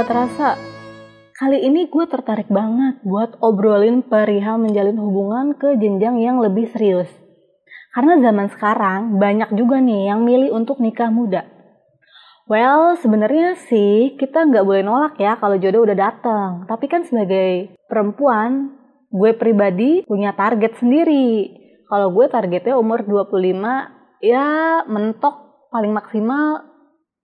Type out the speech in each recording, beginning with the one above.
Sobat Rasa, kali ini gue tertarik banget buat obrolin perihal menjalin hubungan ke jenjang yang lebih serius. Karena zaman sekarang banyak juga nih yang milih untuk nikah muda. Well, sebenarnya sih kita nggak boleh nolak ya kalau jodoh udah datang. Tapi kan sebagai perempuan, gue pribadi punya target sendiri. Kalau gue targetnya umur 25, ya mentok paling maksimal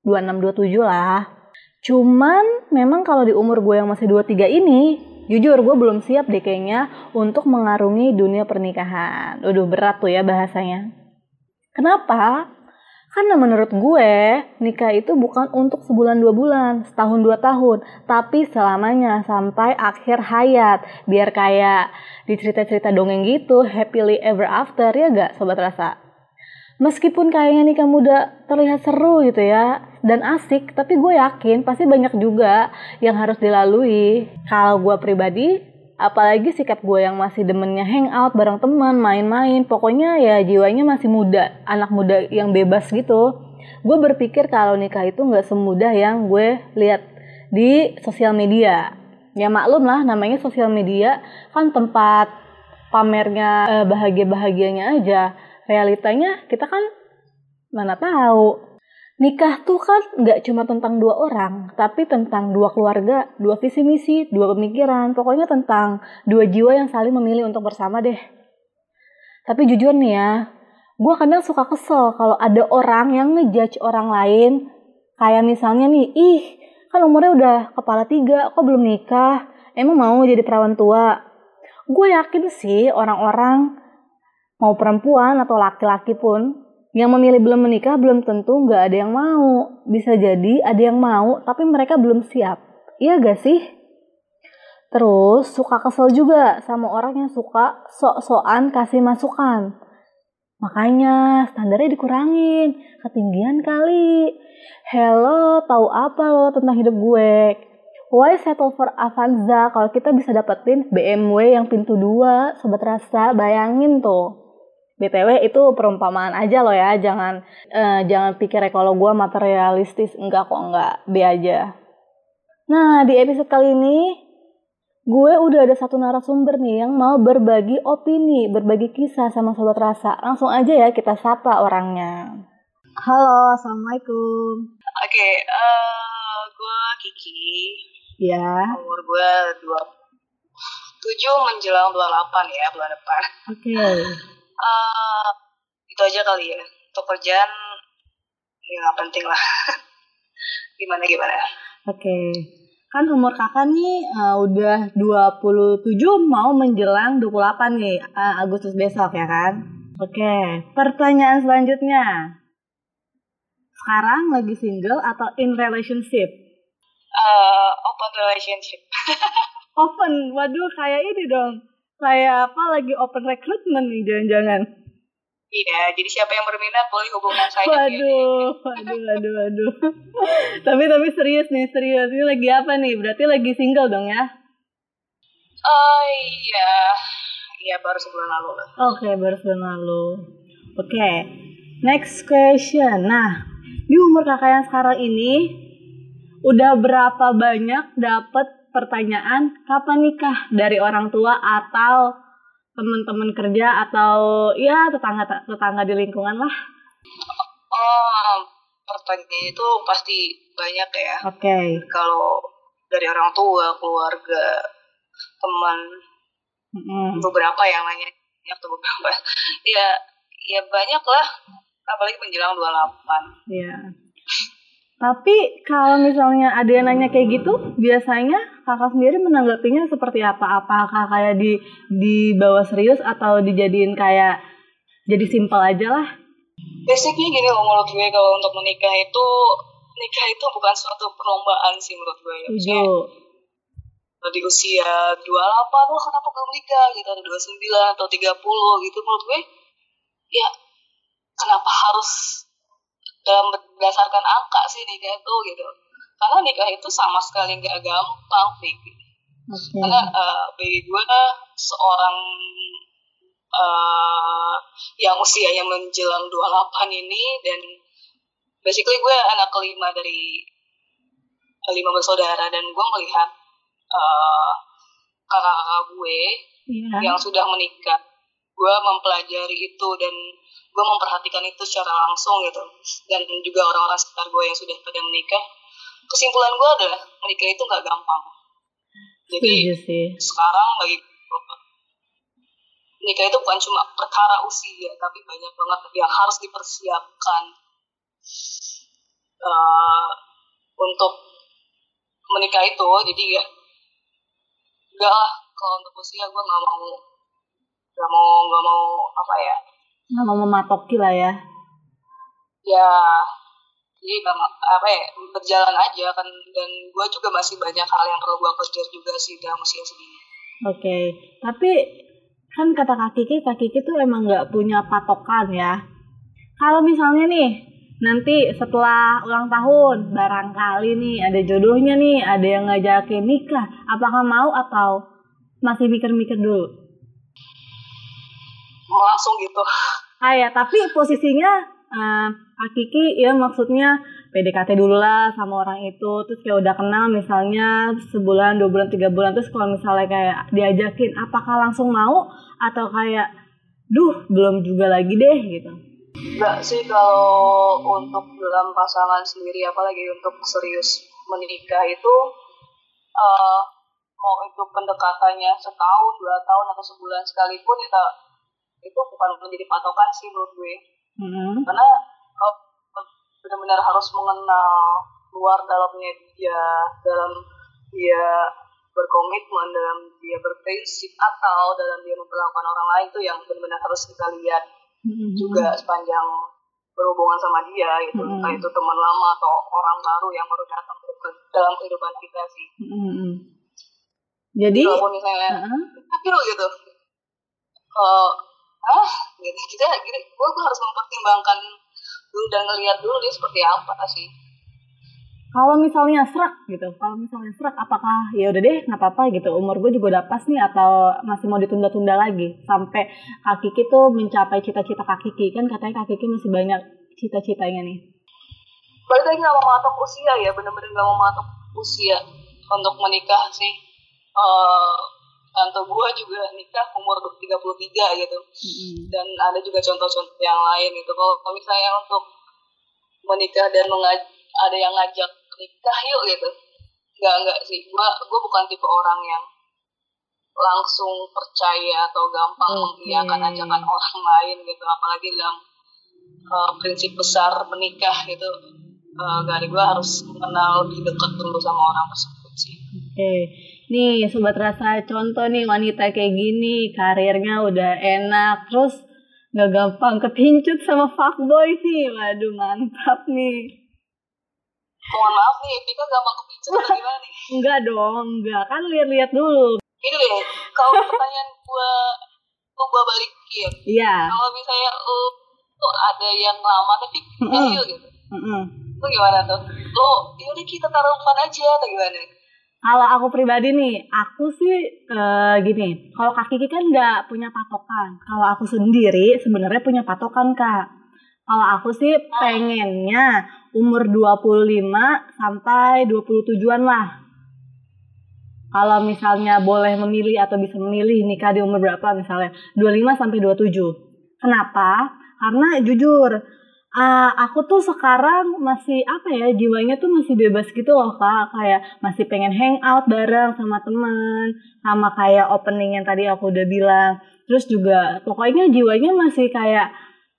26-27 lah. Cuman memang kalau di umur gue yang masih 23 ini, jujur gue belum siap deh kayaknya untuk mengarungi dunia pernikahan. Udah berat tuh ya bahasanya. Kenapa? Karena menurut gue, nikah itu bukan untuk sebulan dua bulan, setahun dua tahun, tapi selamanya sampai akhir hayat. Biar kayak di cerita-cerita dongeng gitu, happily ever after, ya gak Sobat Rasa? Meskipun kayaknya nikah muda terlihat seru gitu ya, dan asik, tapi gue yakin pasti banyak juga yang harus dilalui. Kalau gue pribadi, apalagi sikap gue yang masih demennya hangout bareng teman, main-main, pokoknya ya jiwanya masih muda, anak muda yang bebas gitu. Gue berpikir kalau nikah itu nggak semudah yang gue lihat di sosial media. Ya maklum lah, namanya sosial media kan tempat pamernya eh, bahagia-bahagianya aja realitanya kita kan mana tahu. Nikah tuh kan nggak cuma tentang dua orang tapi tentang dua keluarga dua visi misi dua pemikiran. Pokoknya tentang dua jiwa yang saling memilih untuk bersama deh. Tapi jujur nih ya gue kadang suka kesel kalau ada orang yang ngejudge orang lain. Kayak misalnya nih ih kan umurnya udah kepala tiga kok belum nikah? Emang mau jadi perawan tua? Gue yakin sih orang-orang mau perempuan atau laki-laki pun yang memilih belum menikah belum tentu nggak ada yang mau. Bisa jadi ada yang mau tapi mereka belum siap. Iya gak sih? Terus suka kesel juga sama orang yang suka sok-sokan kasih masukan. Makanya standarnya dikurangin. Ketinggian kali. Hello tahu apa lo tentang hidup gue? Why settle for Avanza? Kalau kita bisa dapetin BMW yang pintu dua, sobat rasa, bayangin tuh. BTW itu perumpamaan aja loh ya, jangan uh, jangan pikir kalau gue materialistis, enggak kok enggak, B aja. Nah di episode kali ini gue udah ada satu narasumber nih yang mau berbagi opini, berbagi kisah sama sobat rasa. Langsung aja ya kita sapa orangnya. Halo, assalamualaikum. Oke, okay, uh, eh, gue Kiki. Ya. Umur gue dua tujuh menjelang delapan ya bulan depan. Oke. Okay uh, itu aja kali ya. Untuk kerjaan ya nggak penting lah. Gimana gimana? Oke. Okay. kan umur kakak nih uh, udah 27 mau menjelang 28 nih uh, Agustus besok ya kan? Oke okay. pertanyaan selanjutnya. Sekarang lagi single atau in relationship? Uh, open relationship. Open? Waduh kayak ini dong kayak apa lagi open recruitment nih jangan-jangan. Iya, jadi siapa yang berminat boleh hubungan saya. Waduh, waduh, waduh, waduh. tapi tapi serius nih, serius. Ini lagi apa nih? Berarti lagi single dong ya? Oh iya, iya baru sebulan lalu lah. Oke, okay, baru sebulan lalu. Oke, okay. next question. Nah, di umur kakak yang sekarang ini, udah berapa banyak dapat pertanyaan kapan nikah dari orang tua atau teman-teman kerja atau ya tetangga tetangga di lingkungan lah? Oh, pertanyaan itu pasti banyak ya. Oke. Okay. Kalau dari orang tua, keluarga, teman, mm-hmm. beberapa yang nanya atau beberapa, ya ya banyak lah. Apalagi menjelang 28. Iya. Yeah. Tapi kalau misalnya ada yang nanya kayak gitu, biasanya kakak sendiri menanggapinya seperti apa? Apakah kayak di di bawah serius atau dijadiin kayak jadi simpel aja lah? Basicnya gini loh menurut gue kalau untuk menikah itu nikah itu bukan suatu perlombaan sih menurut gue ya. Di usia 28 lo kenapa belum nikah gitu atau 29 atau 30 gitu menurut gue ya kenapa harus dalam berdasarkan angka sih nikah itu gitu karena nikah itu sama sekali nggak gampang Vicky gitu. okay. karena uh, bagi gue seorang uh, yang usianya menjelang 28 ini dan basically gue anak kelima dari lima bersaudara dan gue melihat uh, kakak-kakak gue Iya. yang sudah menikah gue mempelajari itu dan gue memperhatikan itu secara langsung gitu. Dan juga orang-orang sekitar gue yang sudah pada menikah kesimpulan gue adalah menikah itu nggak gampang. Jadi sih. sekarang bagi gue nikah itu bukan cuma perkara usia tapi banyak banget yang harus dipersiapkan. Uh, untuk menikah itu jadi ya enggak lah. Kalau untuk usia gue nggak mau nggak mau nggak mau apa ya Nggak mau mematoki lah ya. ya jadi apa ya berjalan aja kan dan gue juga masih banyak hal yang perlu gue kejar juga sih dalam usia segini Oke, tapi kan kata Kak Kiki, Kak Kiki tuh emang nggak punya patokan ya. Kalau misalnya nih, nanti setelah ulang tahun, barangkali nih ada jodohnya nih, ada yang ngajakin nikah, apakah mau atau masih mikir-mikir dulu? Mau langsung gitu Ah ya, tapi posisinya Kak Kiki ya maksudnya PDKT dulu lah sama orang itu, terus kayak udah kenal misalnya sebulan, dua bulan, tiga bulan, terus kalau misalnya kayak diajakin, apakah langsung mau atau kayak, duh belum juga lagi deh gitu. Enggak sih kalau untuk dalam pasangan sendiri apalagi untuk serius menikah itu eh mau itu pendekatannya setahun dua tahun atau sebulan sekalipun itu itu bukan menjadi patokan sih menurut gue Mm-mm. karena kalau benar-benar harus mengenal luar dalamnya dia dalam dia berkomitmen dalam dia berprinsip atau dalam dia memperlakukan orang lain itu yang benar-benar harus kita lihat Mm-mm. juga sepanjang berhubungan sama dia gitu entah itu teman lama atau orang baru yang baru datang ke, ke dalam kehidupan kita sih Mm-mm. Jadi, walaupun misalnya lo gitu eh ah gitu. Kita gini gue gue harus mempertimbangkan dulu dan ngelihat dulu dia seperti apa sih. Kalau misalnya serak gitu, kalau misalnya serak, apakah ya udah deh nggak apa-apa gitu, umur gue juga udah pas nih atau masih mau ditunda-tunda lagi? Sampai Kak Kiki tuh mencapai cita-cita Kak Kiki. Kan katanya Kak Kiki masih banyak cita-citanya nih. balik lagi nggak mau matok usia ya bener-bener nggak mau matok usia untuk menikah sih. Eh tante gue juga nikah umur 33 gitu. Mm-mm. dan ada juga contoh-contoh yang lain gitu. Kalau misalnya untuk menikah dan mengaj ada yang ngajak nikah yuk gitu. Nggak nggak sih. Gua gua bukan tipe orang yang langsung percaya atau gampang Oke. mengiyakan ajakan orang lain gitu. Apalagi dalam uh, prinsip besar menikah gitu. Uh, dari gua harus mengenal lebih dekat dulu sama orang tersebut sih. Oke, nih sobat rasa contoh nih wanita kayak gini, karirnya udah enak, terus nggak gampang kepincut sama fuckboy sih, waduh mantap nih. mohon maaf nih Pika gampang kepincut gimana nih Enggak dong, enggak kan lihat-lihat dulu. ini deh kalau pertanyaan gua gua gua balikin Iya. kalau misalnya lu tuh ada yang lama tapi kecil gitu mm-mm. lu gimana tuh lu yaudah kita taruhan aja atau gimana Kalau aku pribadi nih, aku sih eh, gini, kalau Kak Kiki kan nggak punya patokan. Kalau aku sendiri sebenarnya punya patokan, Kak. Kalau aku sih pengennya umur 25 sampai 27-an lah. Kalau misalnya boleh memilih atau bisa memilih nikah di umur berapa misalnya 25 sampai 27. Kenapa? Karena jujur ah, aku tuh sekarang masih apa ya jiwanya tuh masih bebas gitu loh kak. Kayak masih pengen hangout bareng sama teman sama kayak opening yang tadi aku udah bilang. Terus juga pokoknya jiwanya masih kayak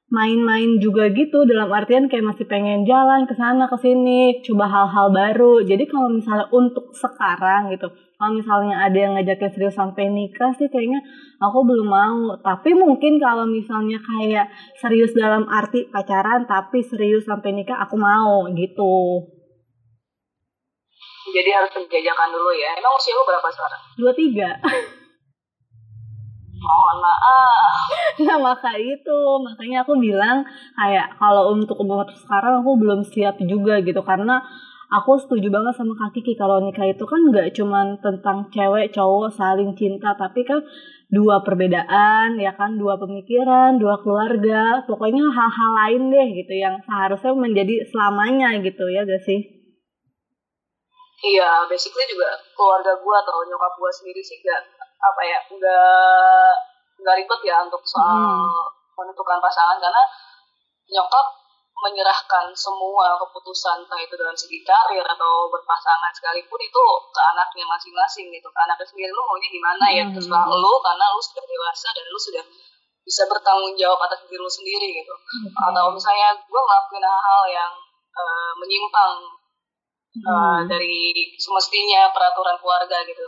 main-main juga gitu dalam artian kayak masih pengen jalan ke sana ke sini coba hal-hal baru. Jadi kalau misalnya untuk sekarang gitu kalau misalnya ada yang ngajakin serius sampai nikah sih kayaknya aku belum mau. Tapi mungkin kalau misalnya kayak serius dalam arti pacaran tapi serius sampai nikah aku mau gitu. Jadi harus penjajakan dulu ya. Emang usia lu berapa sekarang? Dua tiga mohon maaf. Nah maka itu makanya aku bilang kayak kalau untuk umur sekarang aku belum siap juga gitu karena aku setuju banget sama Kak Kiki kalau nikah itu kan nggak cuman tentang cewek cowok saling cinta tapi kan dua perbedaan ya kan? Dua pemikiran dua keluarga pokoknya hal-hal lain deh gitu yang seharusnya menjadi selamanya gitu ya gak sih? Iya basically juga keluarga gue atau nyokap gue sendiri sih gak apa ya nggak nggak ribet ya untuk soal Hmm. menentukan pasangan karena nyokap menyerahkan semua keputusan entah itu dalam segi karir atau berpasangan sekalipun itu ke anaknya masing-masing gitu ke anaknya sendiri lu maunya gimana ya Hmm. terserah lu karena lu sudah dewasa dan lu sudah bisa bertanggung jawab atas diri lu sendiri gitu atau misalnya gue ngelakuin hal-hal yang eh, menyimpang Hmm. dari semestinya peraturan keluarga gitu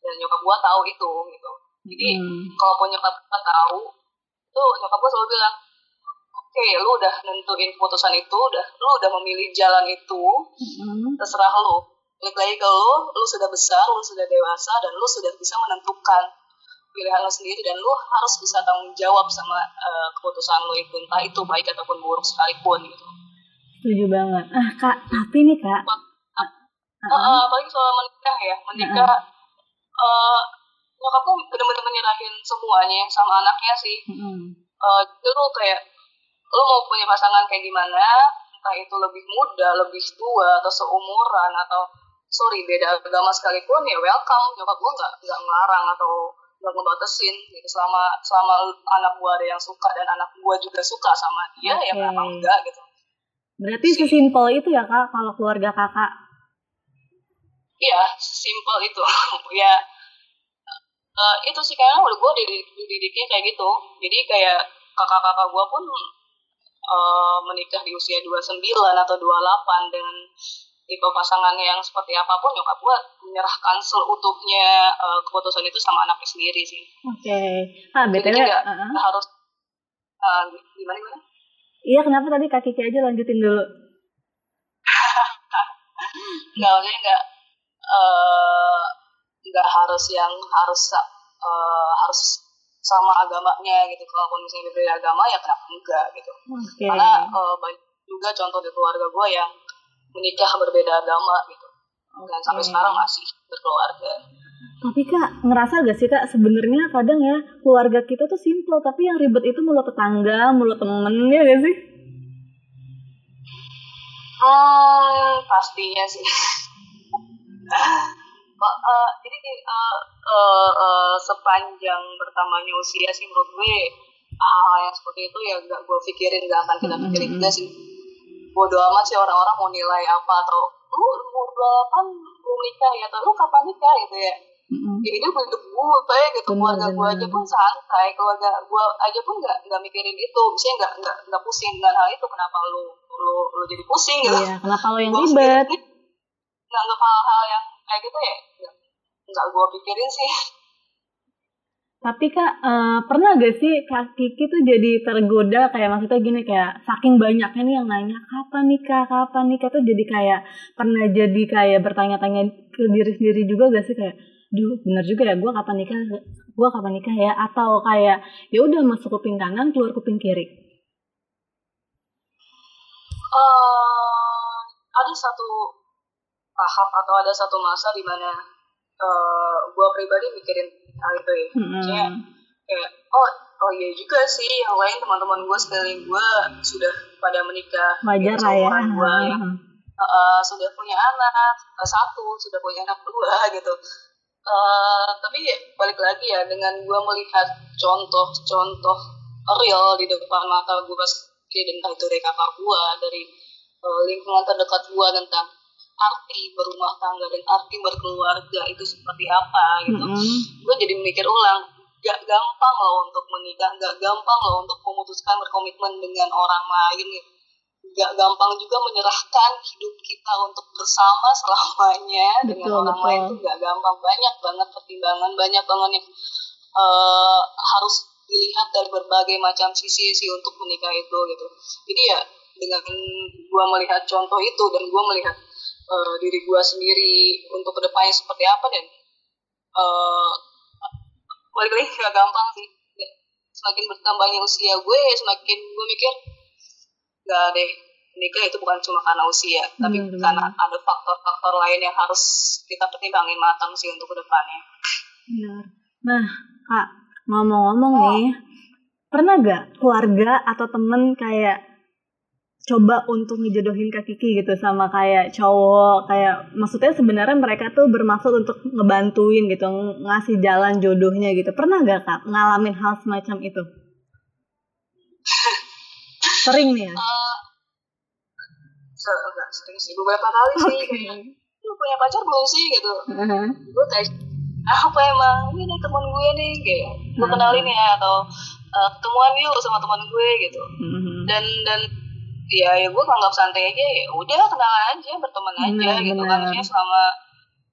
dan nyokap gue tahu itu gitu jadi Hmm. kalaupun nyokap gue tahu tuh nyokap gue selalu bilang oke lu udah nentuin keputusan itu udah lu udah memilih jalan itu Hmm. terserah lu balik lagi ke lu lu sudah besar lu sudah dewasa dan lu sudah bisa menentukan pilihan lu sendiri dan lu harus bisa tanggung jawab sama eh, keputusan lu itu entah itu baik ataupun buruk sekalipun gitu Setuju banget. Ah kak, tapi nih kak. Eh, eh, apalagi soal menikah ya menikah eh nyokap gue bener-bener menyerahin semuanya sama anaknya sih Hmm. Eh, jadi lu kayak lu mau punya pasangan kayak gimana entah itu lebih muda lebih tua atau seumuran atau sorry beda agama sekalipun ya welcome nyokap gue nggak nggak ngelarang atau nggak ngebatasin gitu selama selama anak gue ada yang suka dan anak gue juga suka sama dia ya Oke. kenapa enggak gitu Berarti sesimpel itu ya kak kalau keluarga kakak. Iya sesimpel itu ya eh, itu sih kayaknya udah gue dididiknya kayak gitu jadi kayak kakak-kakak gue pun eh, menikah di usia 29 atau 28 dengan tipe pasangan yang seperti apa pun nyokap gue menyerahkan seutuhnya eh, keputusan itu sama anaknya sendiri sih Oke. Ah jadi btw. nggak uh-uh. nggak harus eh, gimana gimana Iya kenapa tadi kak Kiki aja lanjutin dulu. nggak maksudnya nggak eh, nggak harus yang harus eh, harus sama agamanya gitu. Kalaupun misalnya berbeda agama ya kenapa enggak gitu. Oke. karena eh, banyak juga contoh di keluarga gue yang menikah berbeda agama gitu. Dan sampai sekarang masih berkeluarga. Tapi kak ngerasa gak sih kak sebenarnya kadang ya keluarga kita tuh simple tapi yang ribet itu mulut tetangga, mulut temen ya gak sih? hmm pastinya sih Kok, eh, jadi eh, eh, eh, sepanjang bertambahnya usia sih menurut gue hal yang seperti itu ya gak gue pikirin gak akan kita pikirin juga sih. Bodo amat sih orang-orang mau nilai apa atau lu umur berapa belum nikah ya atau lu kapan nikah? gitu ya. Mm-mm. ya hidup hidup gue kayak gitu Bener, keluarga gue aja pun santai keluarga gue aja pun nggak nggak mikirin itu. Misalnya nggak nggak nggak pusing dengan hal itu kenapa lu lu lu jadi pusing gitu. Iya, kenapa lo yang ribet? Nganggap hal-hal yang kayak gitu ya? Nggak- nggak gue pikirin sih. Tapi kak eh, pernah gak sih kak Kiki tuh jadi tergoda? Kayak maksudnya gini kayak saking banyaknya nih yang nanya kapan nikah, kapan nikah? Tuh jadi kayak pernah jadi kayak bertanya-tanya ke diri sendiri juga gak sih? Kayak, duh bener juga ya gue kapan nikah, gue kapan nikah ya? Atau kayak ya udah masuk kuping kanan keluar kuping kiri. eh ada satu tahap atau ada satu masa di mana eh gue pribadi mikirin hal itu ya Maksudnya Hmm. kayak oh oh iya juga sih yang lain teman-teman gue sekeliling gue sudah pada menikah Wajar lah ya. gue yang uh, sudah punya anak uh, satu sudah punya anak dua gitu Uh, tapi balik lagi ya dengan gue melihat contoh-contoh real di depan mata gue sendiri dan itu dari kakak gue dari uh, lingkungan terdekat gue tentang arti berumah tangga dan arti berkeluarga itu seperti apa gitu Mm-mm. gue jadi mikir ulang gak gampang loh untuk menikah gak gampang loh untuk memutuskan berkomitmen dengan orang lain gitu. gak gampang juga menyerahkan hidup kita untuk bersama selamanya dengan Betul, orang betul. lain tuh gak gampang banyak banget pertimbangan banyak banget yang eh, harus dilihat dari berbagai macam sisi sih untuk menikah itu gitu jadi ya dengan gue melihat contoh itu dan gue melihat eh, diri gue sendiri untuk ke depannya seperti apa dan eh balik lagi gak gampang sih semakin bertambahnya usia gue semakin gue mikir gak deh nikah itu bukan cuma karena usia tapi Benar, benar. karena ada faktor-faktor lain yang harus kita pertimbangin matang sih untuk ke depannya Benar. Nah, Kak, ngomong-ngomong nih, pernah gak keluarga atau temen kayak coba untuk ngejodohin Kak Kiki gitu sama kayak cowok. Kayak maksudnya sebenarnya mereka tuh bermaksud untuk ngebantuin gitu ng- ngasih jalan jodohnya gitu. Pernah gak Kak ngalamin hal semacam itu? Sering nih ya? Enggak sering sih. Beberapa kali sih Oke. kayak lu punya pacar belum sih gitu? Heeh. gue kayak "Ah, apa emang ini nih teman gue nih kayak gue kenalin ya atau eh, ketemuan yuk sama teman gue gitu. Mhm. dan dan ya ya gue anggap santai aja ya udah kenalan aja berteman aja Benar, gitu benar. kan Maksudnya selama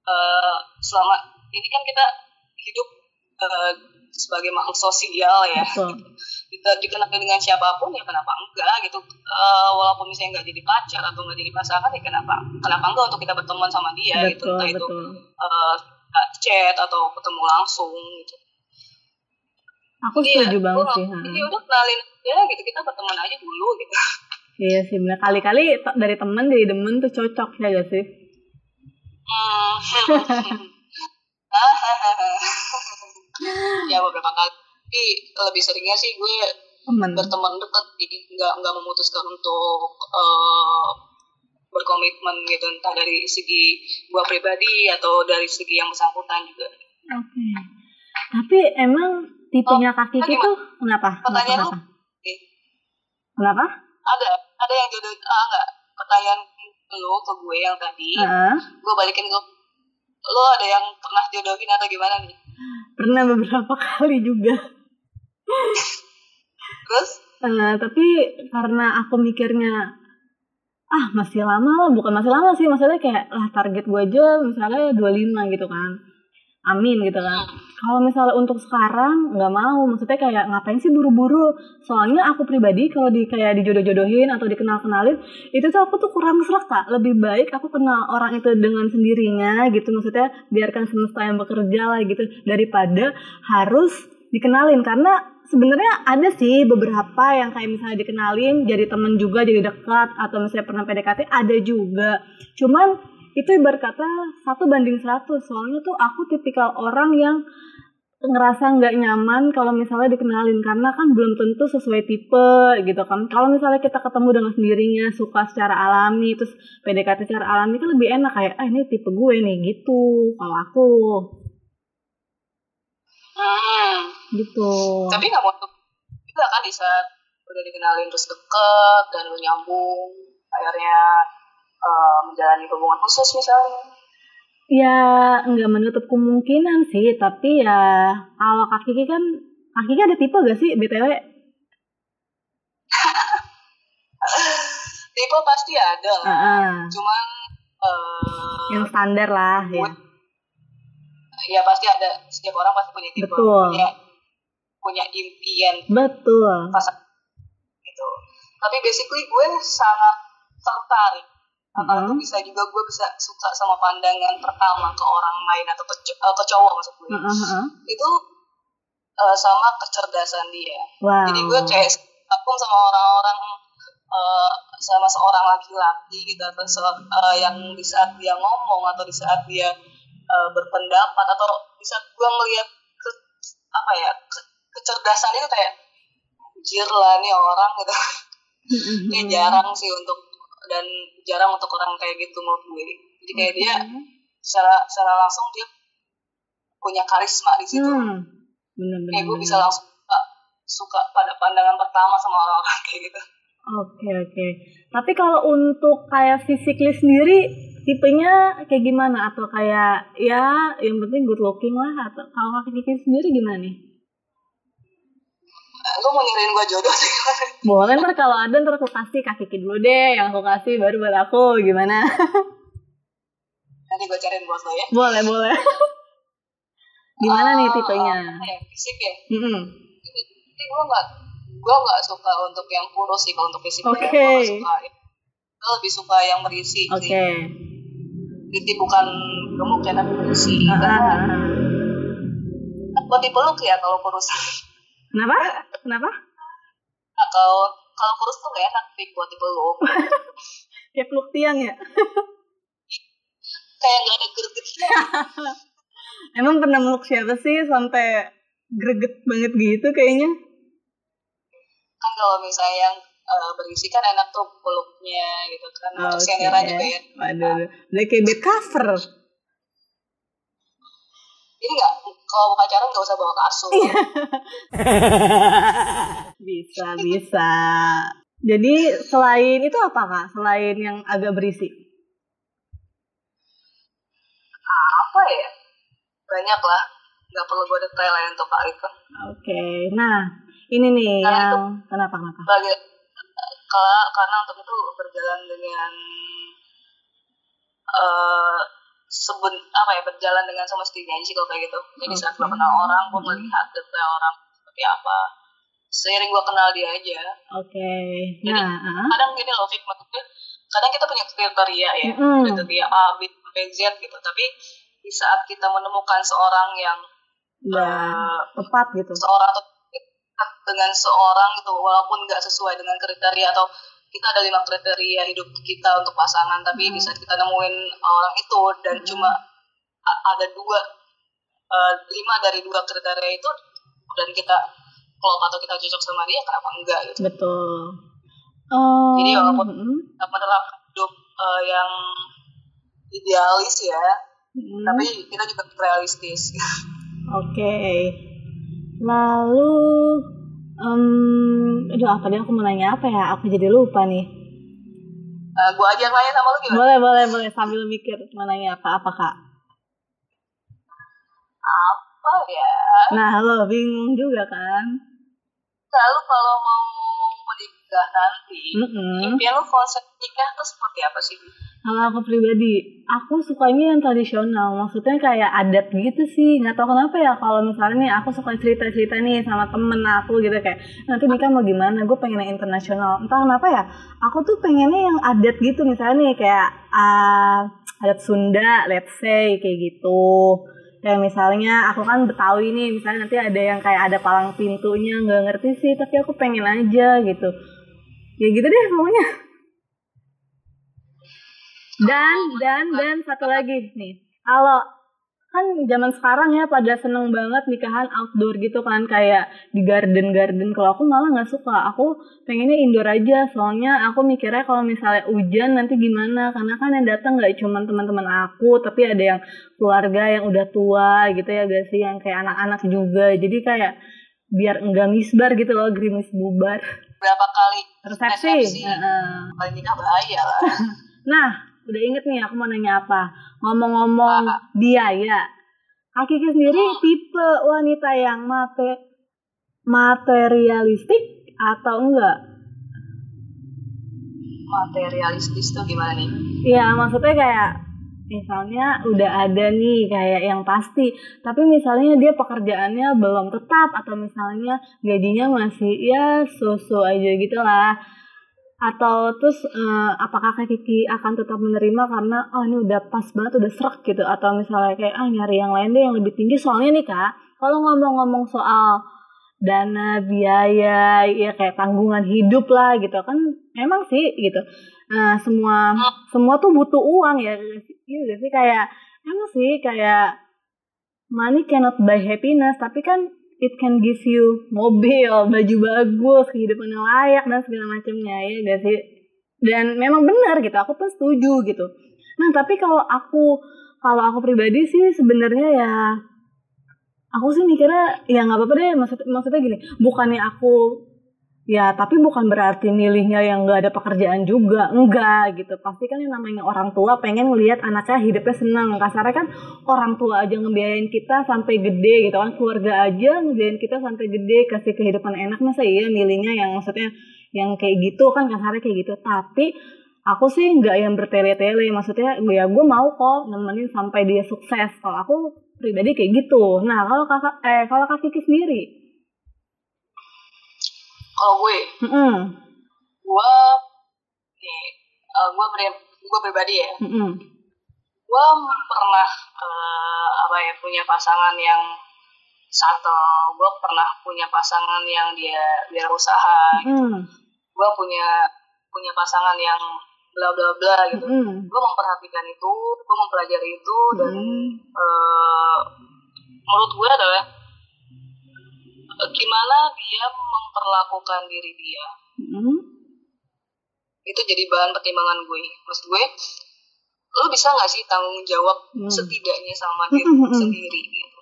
eh, selama ini kan kita hidup eh, sebagai makhluk sosial ya. Betul. Kita dikenal dengan siapa pun ya kenapa enggak gitu. Eh, walaupun misalnya nggak jadi pacar atau nggak jadi pasangan ya kenapa kenapa enggak untuk kita berteman sama dia gitu. Betul entah itu eh, chat atau ketemu langsung gitu. Aku Jadi ya, setuju banget gua sih jadi udah kenalin aja gitu kita berteman aja dulu gitu iya sih bener kali-kali dari temen jadi demen tuh cocok ya gak sih Hmm. ya beberapa kali tapi lebih seringnya sih gue temen berteman dekat jadi nggak nggak memutuskan untuk eh, berkomitmen gitu entah dari segi gue pribadi atau dari segi yang bersangkutan juga Oke. Tapi emang tipenya kaki tadi itu kenapa? Pertanyaan? Kenapa? Kenapa? ada ada yang jodoh ah enggak pertanyaan lo ke gue yang tadi Heeh. gue balikin ke lo ada yang pernah jodohin atau gimana nih pernah beberapa kali juga. terus Eh, tapi karena aku mikirnya ah masih lama lah, bukan masih lama sih, maksudnya kayak lah target gue aja misalnya 25 gitu kan. Amin gitu kan. Kalau misalnya untuk sekarang nggak mau, maksudnya kayak ngapain sih buru-buru? Soalnya aku pribadi kalau di kayak dijodoh-jodohin atau dikenal-kenalin, itu tuh aku tuh kurang serak kak. Lebih baik aku kenal orang itu dengan sendirinya gitu, maksudnya biarkan semesta yang bekerja lah gitu daripada harus dikenalin karena sebenarnya ada sih beberapa yang kayak misalnya dikenalin jadi temen juga jadi dekat atau misalnya pernah PDKT ada juga cuman itu ibarat kata satu banding seratus. Soalnya tuh aku tipikal orang yang ngerasa nggak nyaman kalau misalnya dikenalin. Karena kan belum tentu sesuai tipe gitu kan. Kalau misalnya kita ketemu dengan sendirinya suka secara alami terus PDKT secara alami kan lebih enak. Kayak ah ini tipe gue nih gitu kalau aku. Hmm. gitu. Tapi nggak mau juga kan di saat udah dikenalin terus deket dan lu nyambung akhirnya eh, menjalani hubungan khusus misalnya Ya nggak menutup kemungkinan sih, tapi ya kalau Kak Kiki kan, Kak Kiki ada tipe gak sih BTW? tipe pasti ada lah Heeh. cuman eh, yang standar lah ya. ya pasti ada setiap orang pasti punya tipe Betul. punya punya impian Betul. pasangan gitu tapi basically gue sangat tertarik atau Mhm. bisa juga gue bisa suka sama pandangan pertama ke orang lain atau ke, eh, ke cowok maksud gue heeh. itu eh, sama kecerdasan dia Wow. jadi gue kayak aku sama orang-orang eh, sama seorang laki-laki gitu atau se- eh, yang di saat dia ngomong atau di saat dia eh, berpendapat atau di saat gue ngelihat ke, apa ya ke- kecerdasan itu kayak anjir lah nih orang gitu kayak jarang sih untuk dan jarang untuk orang kayak gitu menurut gue jadi kayak dia secara secara langsung dia punya karisma di situ Hmm. Bener-bener. kayak gue bisa langsung suka, suka pada pandangan pertama sama orang-orang kayak gitu Oke oke. Tapi kalau untuk kayak physically sendiri tipenya kayak gimana atau kayak ya yang penting good looking lah atau kalau Kak Kiki sendiri gimana nih? Nah, lu mau nyariin gue jodoh sih Boleh ntar kalau ada ntar aku kasih Kak Kiki dulu deh yang aku kasih baru buat aku gimana? nanti gue cariin buat lo ya boleh boleh. gimana nih Ah, tipenya? ya, fisik ya Mm-mm. tapi gue nggak gue nggak suka untuk yang kurus sih kalau untuk fisik. Oke. gue nggak suka gue lebih suka yang berisi Oke. sih berisi bukan gemuk ya tapi berisi Ah, ah, karena ah, ah. gue tipe lu ya kalau kurus Kenapa? Kenapa? nah, kalau kalau kurus tuh gak enak buat tipe lu Kayak peluk tiang ya? kayak gak ada gregetnya Emang pernah meluk siapa sih sampai greget banget gitu kayaknya? kan kalau misalnya yang uh, berisi kan enak tuh peluknya gitu kan Oke. okay. juga ya Waduh, udah kayak bed cover. Jadi nggak kalau mau pacaran nggak usah bawa kasur bisa, bisa. Jadi selain itu apa kak? Selain yang agak berisi? apa ya banyak lah nggak perlu gue detail ya untuk hal itu Oke, nah ini nih Karena yang kenapa kenapa? bagi kalau karena untuk itu berjalan dengan eh sebut apa ya berjalan dengan semestinya aja sih kalau kayak gitu jadi saat gue kenal orang gue melihat detail orang seperti apa seiring gue kenal dia aja Oke, Jadi, nah, ah. kadang gini loh Fik maksudnya kadang kita punya kriteria ya Mm-mm. kriteria A B B Z gitu tapi di saat kita menemukan seorang yang udah eh, tepat gitu. seorang atau dengan seorang gitu walaupun nggak sesuai dengan kriteria atau kita ada lima kriteria hidup kita untuk pasangan tapi di saat kita nemuin orang itu dan Hmm. cuma ada dua eh, lima dari dua kriteria itu dan kita klop atau kita cocok sama dia kenapa enggak gitu Betul. Oh, Jadi walaupun- Kita menerapkan hidup eh, yang idealis ya mm-mm. tapi kita juga realistis Oke. Lalu, em, aduh apa dia aku mau nanya apa ya? Aku jadi lupa nih. Eh, gua aja yang nanya sama lu gimana Boleh, boleh, boleh sambil mikir mau nanya apa apa kak. apa ya Nah, lo bingung juga kan? lalu kalau mau menikah nanti Mm-mm. impian lu konsep nikah tuh seperti apa sih Kalau aku pribadi, aku sukanya yang tradisional. Maksudnya kayak adat gitu sih. Nggak tahu kenapa ya kalau misalnya aku suka cerita-cerita nih sama temen aku gitu kayak nanti nikah mau gimana? Gue pengen yang internasional. Entah kenapa ya. Aku tuh pengennya yang adat gitu misalnya nih kayak ah, adat Sunda, let's say kayak gitu. Kayak misalnya aku kan Betawi nih, misalnya nanti ada yang kayak ada palang pintunya, nggak ngerti sih, tapi aku pengen aja gitu. Ya gitu deh pokoknya. Dan dan dan satu lagi nih. Kalau kan zaman sekarang ya pada seneng banget nikahan outdoor gitu kan. Kayak di garden garden kalau aku malah nggak suka. Aku pengennya indoor aja. Soalnya aku mikirnya kalau misalnya hujan nanti gimana? Karena kan yang datang nggak cuma teman-teman aku tapi ada yang keluarga yang udah tua gitu ya gak sih yang kayak anak-anak juga. Jadi kayak biar enggak misbar gitu loh gerimis bubar. Berapa kali resepsi. Resepsi. Kali nikah bahaya lah. Nah, udah inget nih aku mau nanya apa. Ngomong-ngomong Apa? biaya. Kak Kiki sendiri tipe wanita yang mate materialistik atau enggak? materialistis tuh gimana nih Iya, maksudnya kayak misalnya udah ada nih kayak yang pasti, tapi misalnya dia pekerjaannya belum tetap atau misalnya gajinya masih ya so-so aja gitu lah. Atau terus eh, apakah Kak Kiki akan tetap menerima karena oh ini udah pas banget udah serak gitu. Atau misalnya kayak ah nyari yang lain deh yang lebih tinggi. Soalnya nih Kak, kalau ngomong-ngomong soal dana biaya ya kayak tanggungan hidup lah gitu kan emang sih gitu. Nah semua semua tuh butuh uang ya gak sih? Kayak emang sih kayak money cannot buy happiness tapi kan it can give you mobil baju bagus kehidupan yang layak dan segala macamnya ya gak sih? Dan memang benar gitu aku pun setuju gitu. Nah tapi kalau aku kalau aku pribadi sih sebenarnya ya aku sih mikirnya ya nggak apa-apa deh maksud maksudnya gini bukannya aku ya tapi bukan berarti milihnya yang nggak ada pekerjaan juga. Enggak gitu. Pasti kan yang namanya orang tua pengen ngelihat anaknya hidupnya senang. Kasarnya kan orang tua aja ngebiayain kita sampai gede gitu kan. Keluarga aja ngebiayain kita sampai gede kasih kehidupan enak. Masa iya milihnya yang maksudnya yang kayak gitu? Kan kasarnya kayak gitu. Tapi aku sih nggak yang bertele-tele. Maksudnya ya gue mau kok nemenin sampai dia sukses. Kalau aku pribadi kayak gitu. Nah kalau kakak eh kalau kak Kiki sendiri kalau gue Mm-mm. gue nih eh, gue gue pribadi ya Mm-mm. gue pernah eh, apa ya punya pasangan yang satu gue pernah punya pasangan yang dia dia usaha Mm-mm. gue punya punya pasangan yang bla bla bla gitu Mm-mm. gue memperhatikan itu gue mempelajari itu dan Mm-mm. eh, menurut gue adalah gimana dia memperlakukan diri dia Mm-mm. itu jadi bahan pertimbangan gue maksud gue lo bisa nggak sih tanggung jawab Hmm. setidaknya sama Hmm, diri hmm, lo hmm. sendiri gitu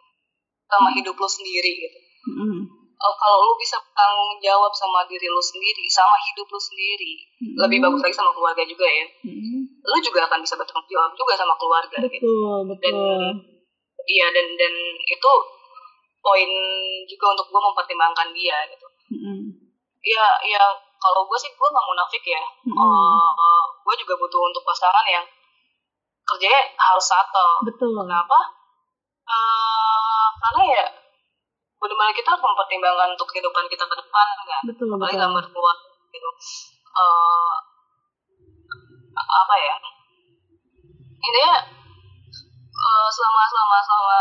sama hidup lo sendiri gitu Mm-mm. Oh, kalau lo bisa tanggung jawab sama diri lo sendiri sama hidup lo sendiri Mm-mm. lebih bagus lagi sama keluarga juga ya Mm-mm. lo juga akan bisa bertanggung jawab juga sama keluarga gitu betul betul iya dan dan itu poin juga untuk gue mempertimbangkan dia gitu. Mm-mm. ya ya kalau gue sih gue nggak munafik ya. Mm-mm. Eh, gue juga butuh untuk pasangan yang kerjanya harus satu betul. Kenapa? Eh, karena ya benar-benar kita harus mempertimbangkan untuk kehidupan kita ke depan kan betul apalagi dalam berkeluarga gitu. Eh, apa ya? Intinya eh, selama selama selama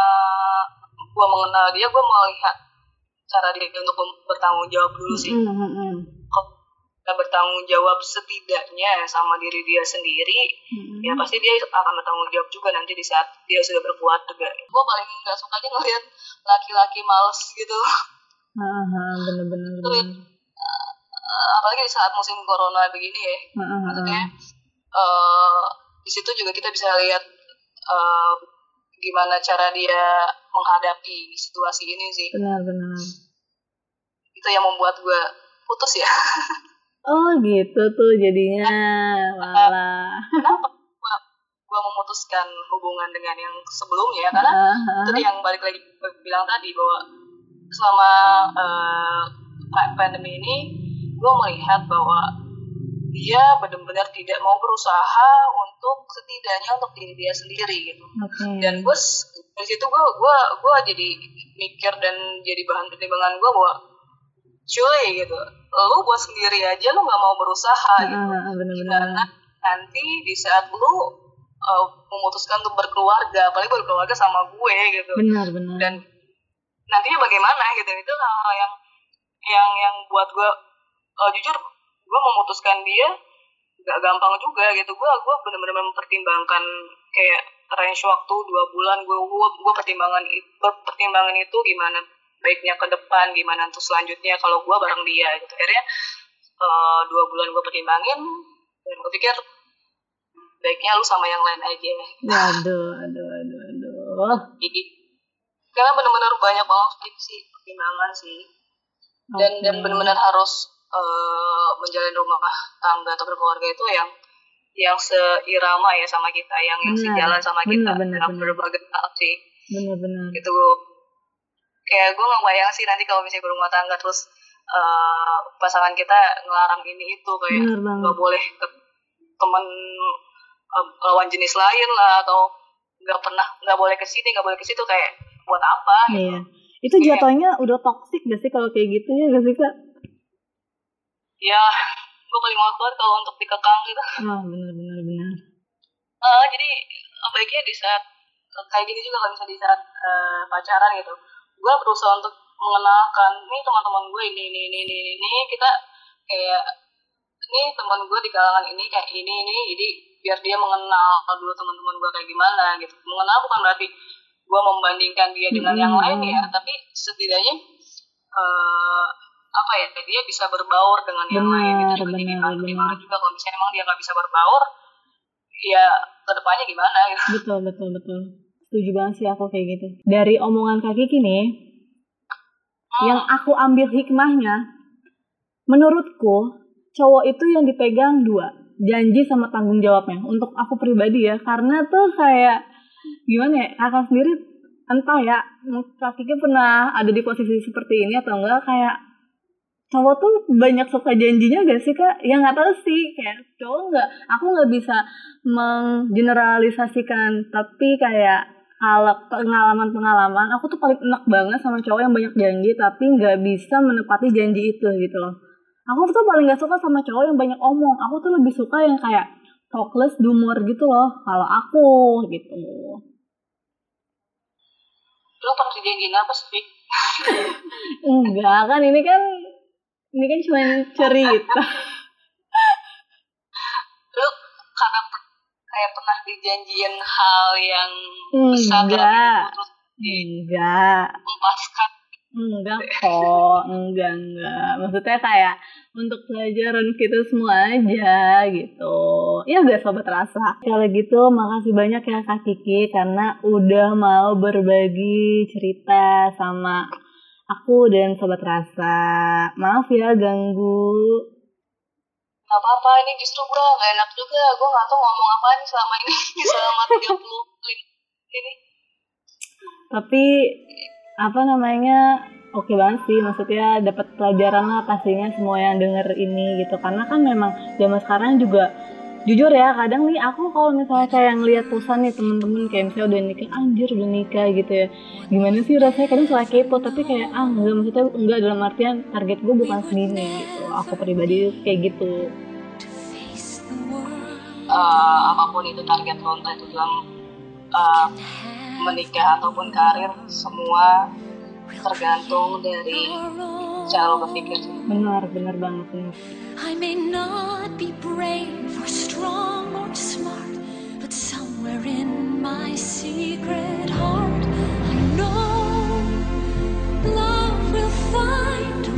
gue mengenal dia gue melihat cara dia untuk bertanggung jawab dulu sih Mm-mm, mm-mm. kita bertanggung jawab setidaknya sama diri dia sendiri Mm-mm. ya pasti dia akan bertanggung jawab juga nanti di saat dia sudah berkeluarga gue paling nggak suka aja ngeliat laki-laki males gitu bener-bener bener. Eh, apalagi di saat musim corona begini ya ah. maksudnya eh di situ juga kita bisa lihat eh, gimana cara dia menghadapi situasi ini sih. Benar-benar itu yang membuat gue putus ya. Oh gitu tuh jadinya. Malah kenapa gue memutuskan hubungan dengan yang sebelumnya karena ah. itu yang balik lagi gue bilang tadi bahwa selama pa- pandemi ini gue melihat bahwa dia benar-benar tidak mau berusaha untuk setidaknya untuk diri dia sendiri gitu. Oke. Dan gue dari situ gue gue gue jadi mikir dan jadi bahan pertimbangan gue bahwa cuy gitu. Lu buat sendiri aja lu nggak mau berusaha Ah, gitu. ah, ah, bener-bener karena nanti di saat lu uh, memutuskan untuk berkeluarga apalagi berkeluarga sama gue gitu. Benar-benar dan nantinya bagaimana gitu. Itu hal-hal yang yang yang buat gue uh, jujur gue memutuskan dia gak gampang juga gitu. Gue gue benar-benar mempertimbangkan kayak range waktu dua bulan gue gue gue pertimbangan itu pertimbangan itu gimana baiknya ke depan gimana untuk selanjutnya kalau gue bareng dia gitu. Akhirnya uh, dua bulan gue pertimbangin dan gue pikir baiknya lu sama yang lain aja. Aduh aduh aduh aduh jadi karena benar-benar banyak banget sih- pertimbangan sih. Dan dan Oke. benar-benar harus eh, menjalin rumah tangga atau berkeluarga itu yang yang seirama ya sama kita yang yang Benar, sejalan sama kita. benar, dalam benar. berbagai hal sih. Benar-benar gitu. Kayak gue nggak bayang sih nanti kalau misalnya berumah tangga terus eh, pasangan kita ngelarang ini itu kayak nggak boleh ke teman eh, lawan jenis lain lah atau nggak pernah nggak boleh ke sini nggak boleh ke situ kayak buat apa gitu. Iya. Itu Iya. jatuhnya udah toxic gak sih kalau kayak gitu ya gak sih kak? Ya gue paling banget kalau untuk dikekang gitu. Ah benar-benar benar Eh, jadi eh, baiknya di saat kayak gini juga kalau misalnya di saat eh, pacaran gitu. Gue berusaha untuk mengenalkan nih teman-teman gue ini ini ini ini ini kita kayak nih teman gue di kalangan ini kayak ini ini. Jadi biar dia mengenal dulu teman-teman gue kayak gimana gitu. Mengenal bukan berarti gue membandingkan dia dengan yang Mm-mm. lain ya tapi setidaknya apa ya dia bisa berbaur dengan yang lain itu Benar, juga jadi benar, bahan pertimbangan benar. juga kalau misalnya emang dia nggak bisa berbaur ya ke depannya gimana gitu. Betul betul betul. Setuju banget sih aku kayak gitu. Dari omongan kak Kiki nih yang aku ambil hikmahnya menurutku cowok itu yang dipegang dua janji sama tanggung jawabnya. Untuk aku pribadi ya karena tuh kayak gimana ya kakak sendiri entah ya kak Kiki pernah ada di posisi seperti ini atau enggak kayak cowok tuh banyak suka janjinya gak sih kak? Ya nggak tahu sih kayak cowok nggak, aku nggak bisa menggeneralisasikan tapi kayak kalau pengalaman-pengalaman aku tuh paling enak banget sama cowok yang banyak janji tapi nggak bisa menepati janji itu gitu loh. Aku tuh paling nggak suka sama cowok yang banyak omong. Aku tuh lebih suka yang kayak talkless dumur gitu loh. Kalau aku gitu. lu pernah dijanjiin apa sih? Enggak kan ini kan ini kan cuma cerita. lu karena kayak pernah dijanjiin hal yang besar Enggak. Enggak. Enggak kok, enggak enggak. Maksudnya kayak untuk pelajaran kita semua aja gitu. Ya gak sobat rasa. Kalau gitu makasih banyak ya Kak Kiki karena udah mau berbagi cerita sama aku dan sobat rasa. Maaf ya ganggu. Gak apa-apa, ini justru gue gak enak juga. Gue gak tau ngomong apa nih selama ini, selama 30 ini. Tapi apa namanya oke okay banget sih maksudnya dapat pelajaran lah pastinya semua yang denger ini gitu karena kan memang zaman sekarang juga jujur ya kadang nih aku kalau misalnya kayak ngeliat pesan nih temen-temen kayak misalnya udah nikah anjir udah nikah gitu ya. Gimana sih rasanya? Kadang suka kepo tapi kayak ah enggak maksudnya enggak dalam artian target gue bukan segini gitu. Aku pribadi kayak gitu. Uh, apa pun itu target lo entah itu dalam uh, menikah ataupun karir semua tergantung dari cara lo berpikir. Benar benar banget benar. I may not be brave or strong or smart but somewhere in my secret heart I know love will find